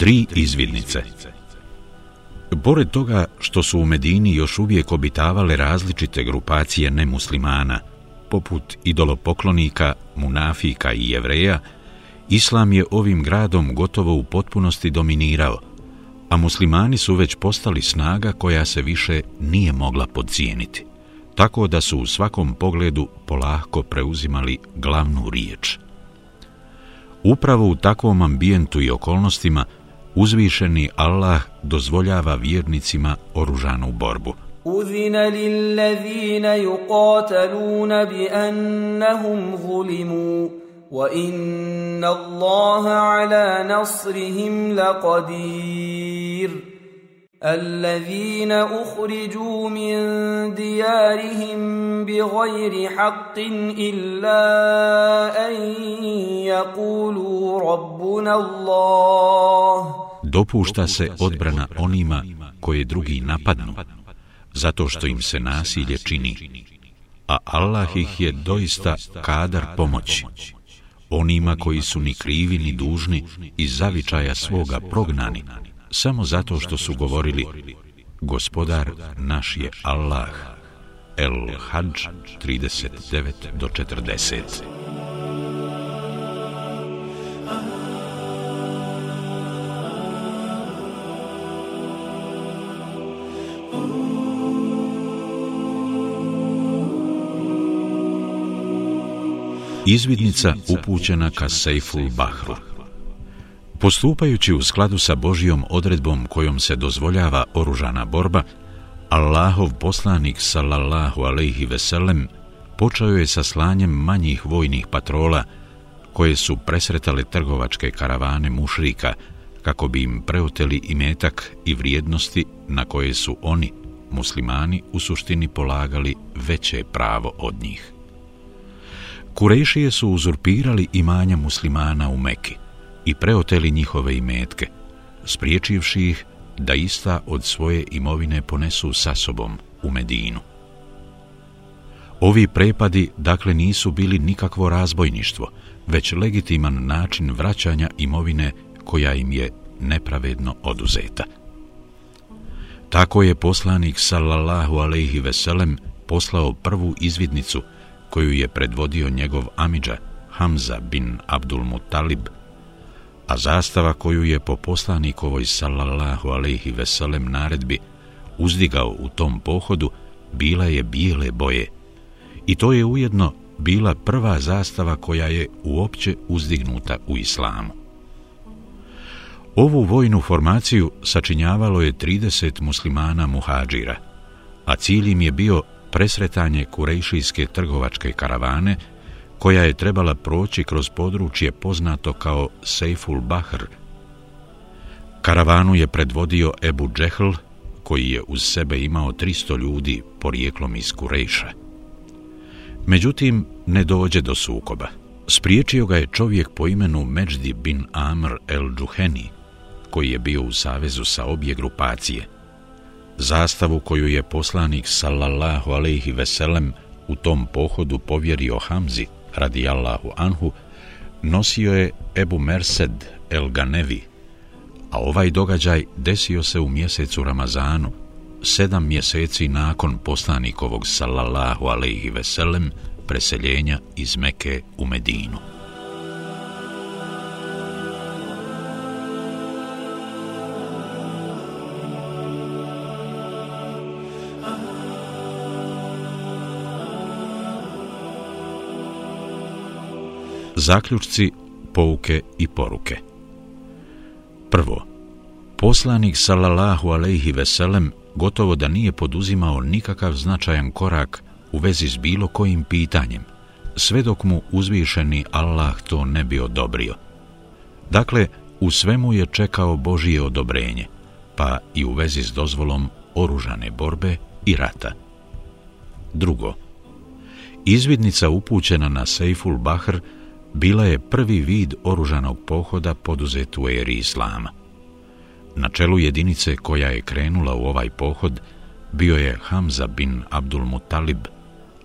Tri izvidnice Pored toga što su u Medini još uvijek obitavale različite grupacije nemuslimana, poput idolopoklonika, munafika i jevreja, Islam je ovim gradom gotovo u potpunosti dominirao, a muslimani su već postali snaga koja se više nije mogla podcijeniti, tako da su u svakom pogledu polahko preuzimali glavnu riječ. Upravo u takvom ambijentu i okolnostima uzvišeni Allah dozvoljava vjernicima oružanu borbu. أذن للذين يقاتلون بأنهم ظلموا وإن الله على نصرهم لقدير الذين أخرجوا من ديارهم بغير حق إلا أن يقولوا ربنا الله Dopušta se odbrana onima koje drugi napadnu, zato što im se nasilje čini, a Allah ih je doista kadar pomoći onima koji su ni krivi ni dužni iz zavičaja svoga prognani, samo zato što su govorili Gospodar naš je Allah. El Hadž 39 do 40. Izvidnica upućena ka Sejful Bahru. Postupajući u skladu sa Božijom odredbom kojom se dozvoljava oružana borba, Allahov poslanik sallallahu alejhi ve sellem počeo je sa slanjem manjih vojnih patrola koje su presretale trgovačke karavane mušrika kako bi im preoteli imetak i vrijednosti na koje su oni, muslimani, u suštini polagali veće pravo od njih. Kurešije su uzurpirali imanja muslimana u Meki i preoteli njihove imetke, spriječivši ih da ista od svoje imovine ponesu sa sobom u Medinu. Ovi prepadi dakle nisu bili nikakvo razbojništvo, već legitiman način vraćanja imovine koja im je nepravedno oduzeta. Tako je poslanik sallallahu alejhi ve sellem poslao prvu izvidnicu koju je predvodio njegov amidža Hamza bin Abdul Muttalib, a zastava koju je po poslanikovoj sallallahu alaihi veselem naredbi uzdigao u tom pohodu bila je bijele boje i to je ujedno bila prva zastava koja je uopće uzdignuta u islamu. Ovu vojnu formaciju sačinjavalo je 30 muslimana muhađira, a cilj im je bio presretanje kurejšijske trgovačke karavane koja je trebala proći kroz područje poznato kao Sejful Bahr. Karavanu je predvodio Ebu Džehl, koji je uz sebe imao 300 ljudi porijeklom iz Kurejša. Međutim, ne dođe do sukoba. Spriječio ga je čovjek po imenu Međdi bin Amr el Džuheni, koji je bio u savezu sa obje grupacije – zastavu koju je poslanik sallallahu alejhi ve sellem u tom pohodu povjerio Hamzi radi Allahu anhu nosio je Ebu Mersed el Ganevi a ovaj događaj desio se u mjesecu Ramazanu sedam mjeseci nakon poslanikovog sallallahu alejhi ve sellem preseljenja iz Meke u Medinu. Zaključci, pouke i poruke Prvo, poslanik sallallahu alejhi ve sellem gotovo da nije poduzimao nikakav značajan korak u vezi s bilo kojim pitanjem, sve dok mu uzvišeni Allah to ne bi odobrio. Dakle, u svemu je čekao Božije odobrenje, pa i u vezi s dozvolom oružane borbe i rata. Drugo, izvidnica upućena na Sejful Bahr bila je prvi vid oružanog pohoda poduzet u eri Islama. Na čelu jedinice koja je krenula u ovaj pohod bio je Hamza bin Abdul Mutalib,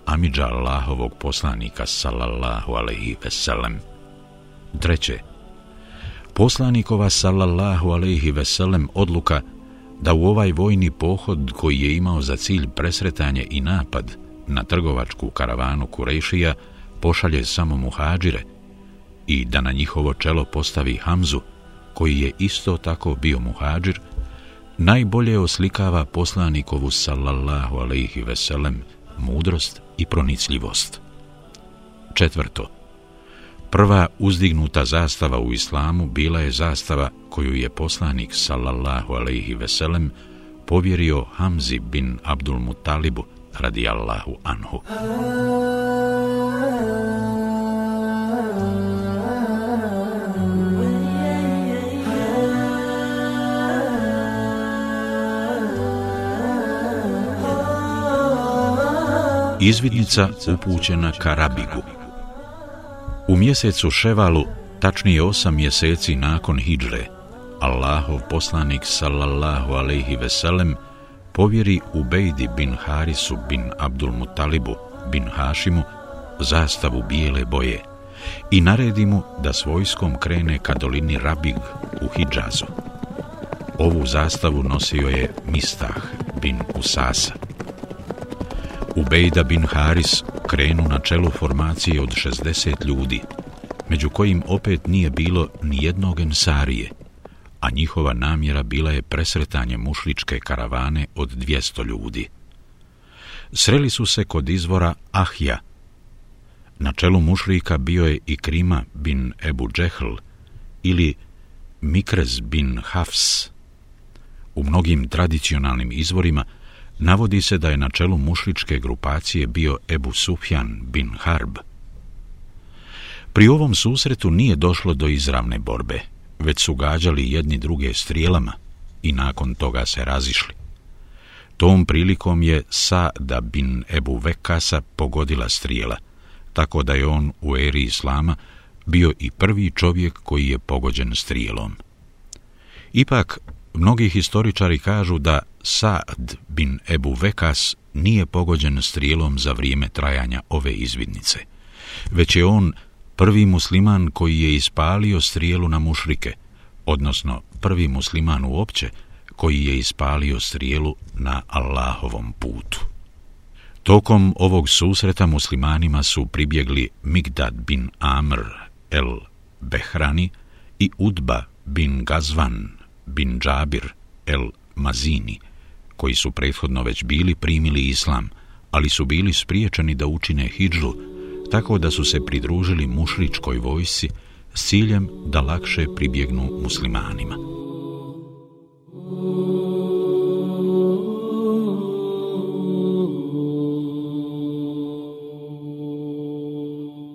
amidža Allahovog poslanika sallallahu alaihi veselem. Treće, Poslanikova sallallahu alaihi veselem odluka da u ovaj vojni pohod koji je imao za cilj presretanje i napad na trgovačku karavanu Kurešija pošalje samo muhađire i da na njihovo čelo postavi Hamzu, koji je isto tako bio muhađir, najbolje oslikava poslanikovu sallallahu alaihi veselem mudrost i pronicljivost. Četvrto, prva uzdignuta zastava u islamu bila je zastava koju je poslanik sallallahu alaihi veselem povjerio Hamzi bin Abdul Mutalibu radijallahu anhu. Izvidnica upućena Karabigu. U mjesecu Ševalu, tačnije osam mjeseci nakon Hidžre, Allahov poslanik sallallahu alaihi veselem povjeri Ubejdi bin Harisu bin Abdul Mutalibu bin Hašimu zastavu bijele boje i naredi mu da s vojskom krene ka dolini Rabig u Hidžazu. Ovu zastavu nosio je Mistah bin Usasa. Ubejda bin Haris krenu na čelu formacije od 60 ljudi, među kojim opet nije bilo ni jednog ensarije, a njihova namjera bila je presretanje mušličke karavane od 200 ljudi. Sreli su se kod izvora Ahja. Na čelu mušlika bio je i Krima bin Ebu Džehl ili Mikrez bin Hafs. U mnogim tradicionalnim izvorima navodi se da je na čelu mušličke grupacije bio Ebu Sufjan bin Harb. Pri ovom susretu nije došlo do izravne borbe, već su gađali jedni druge strijelama i nakon toga se razišli. Tom prilikom je Sada bin Ebu Vekasa pogodila strijela, tako da je on u eri Islama bio i prvi čovjek koji je pogođen strijelom. Ipak, mnogi historičari kažu da Saad bin Ebu Vekas nije pogođen strijelom za vrijeme trajanja ove izvidnice, već je on prvi musliman koji je ispalio strijelu na mušrike, odnosno prvi musliman uopće koji je ispalio strijelu na Allahovom putu. Tokom ovog susreta muslimanima su pribjegli Migdad bin Amr el Behrani i Udba bin Gazvan bin Džabir el Mazini, koji su prethodno već bili primili islam, ali su bili spriječeni da učine hijđu, tako da su se pridružili mušričkoj vojsi s ciljem da lakše pribjegnu muslimanima.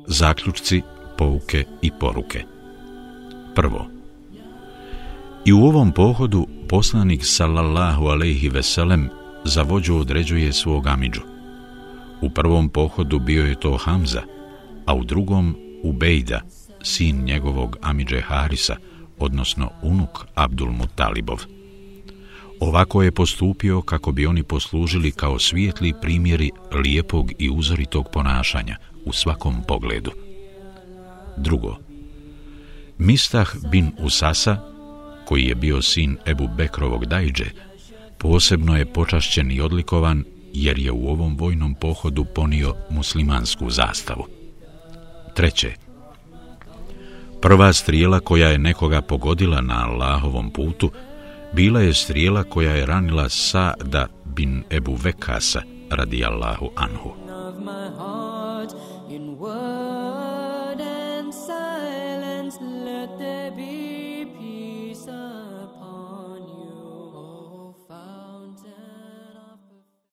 Zaključci, pouke i poruke Prvo, I u ovom pohodu poslanik sallallahu alejhi ve sellem za vođu određuje svog amidžu. U prvom pohodu bio je to Hamza, a u drugom Ubejda, sin njegovog amidže Harisa, odnosno unuk Abdul Mutalibov. Ovako je postupio kako bi oni poslužili kao svijetli primjeri lijepog i uzoritog ponašanja u svakom pogledu. Drugo, Mistah bin Usasa koji je bio sin Ebu Bekrovog dajđe, posebno je počašćen i odlikovan jer je u ovom vojnom pohodu ponio muslimansku zastavu. Treće, prva strijela koja je nekoga pogodila na Allahovom putu bila je strijela koja je ranila Sa'da bin Ebu Vekasa radi Allahu anhu.